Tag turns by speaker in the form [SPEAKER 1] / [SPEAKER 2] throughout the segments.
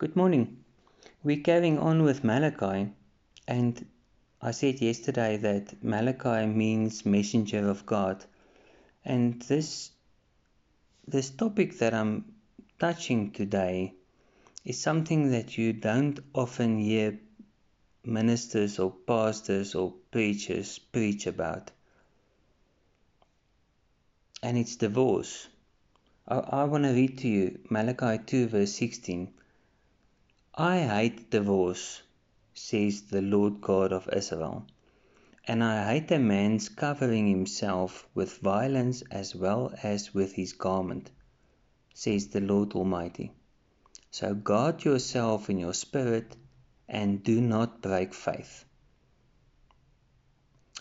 [SPEAKER 1] Good morning. We're carrying on with Malachi, and I said yesterday that Malachi means messenger of God. And this this topic that I'm touching today is something that you don't often hear ministers or pastors or preachers preach about. And it's divorce. I, I want to read to you Malachi 2, verse 16. I hate divorce, says the Lord God of Israel, and I hate a man's covering himself with violence as well as with his garment, says the Lord Almighty. So guard yourself in your spirit and do not break faith.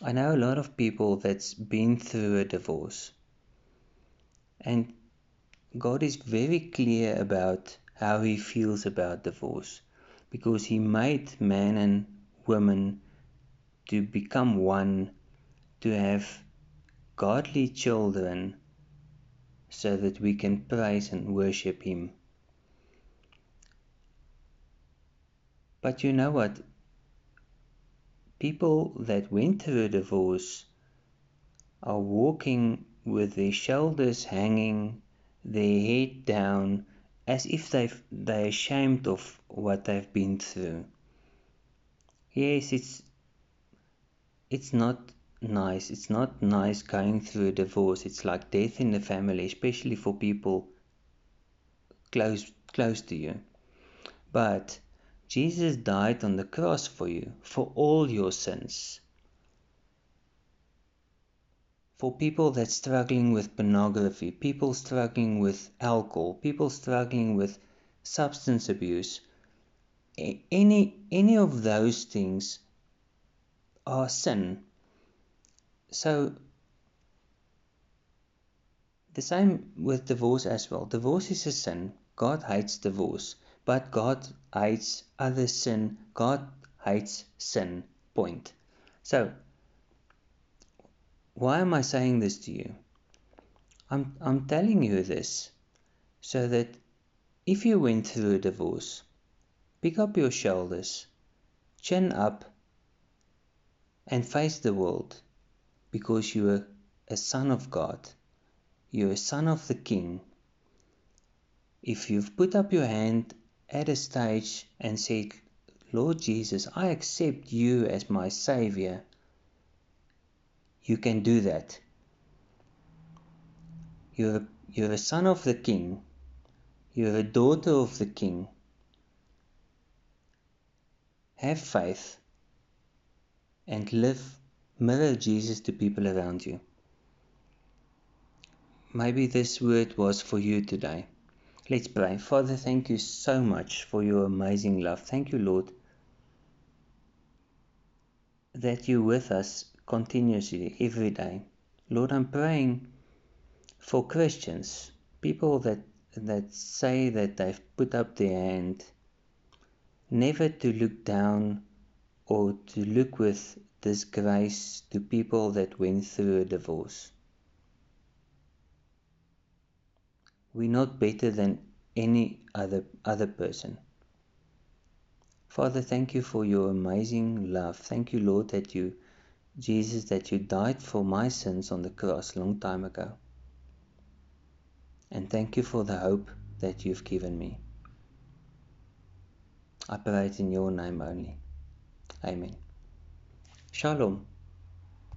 [SPEAKER 1] I know a lot of people that's been through a divorce. And God is very clear about how he feels about divorce because he made man and woman to become one, to have godly children, so that we can praise and worship him. But you know what? People that went through a divorce are walking with their shoulders hanging, their head down, as if they've, they're ashamed of what they've been through. Yes, it's it's not nice. It's not nice going through a divorce. It's like death in the family, especially for people close close to you. But Jesus died on the cross for you, for all your sins for people that's struggling with pornography, people struggling with alcohol, people struggling with substance abuse, any any of those things are sin. So the same with divorce as well. Divorce is a sin. God hates divorce, but God hates other sin. God hates sin. Point. So why am I saying this to you? I'm, I'm telling you this so that if you went through a divorce, pick up your shoulders, chin up, and face the world because you are a son of God. You're a son of the King. If you've put up your hand at a stage and said, Lord Jesus, I accept you as my Savior you can do that. You're, you're a son of the king. You're a daughter of the king. Have faith and live, mirror Jesus to people around you. Maybe this word was for you today. Let's pray. Father, thank you so much for your amazing love. Thank you, Lord, that you're with us continuously every day. Lord, I'm praying for Christians, people that that say that they've put up their hand, never to look down or to look with disgrace to people that went through a divorce. We're not better than any other other person. Father, thank you for your amazing love. Thank you, Lord, that you Jesus, that you died for my sins on the cross a long time ago. And thank you for the hope that you've given me. I pray it in your name only. Amen. Shalom.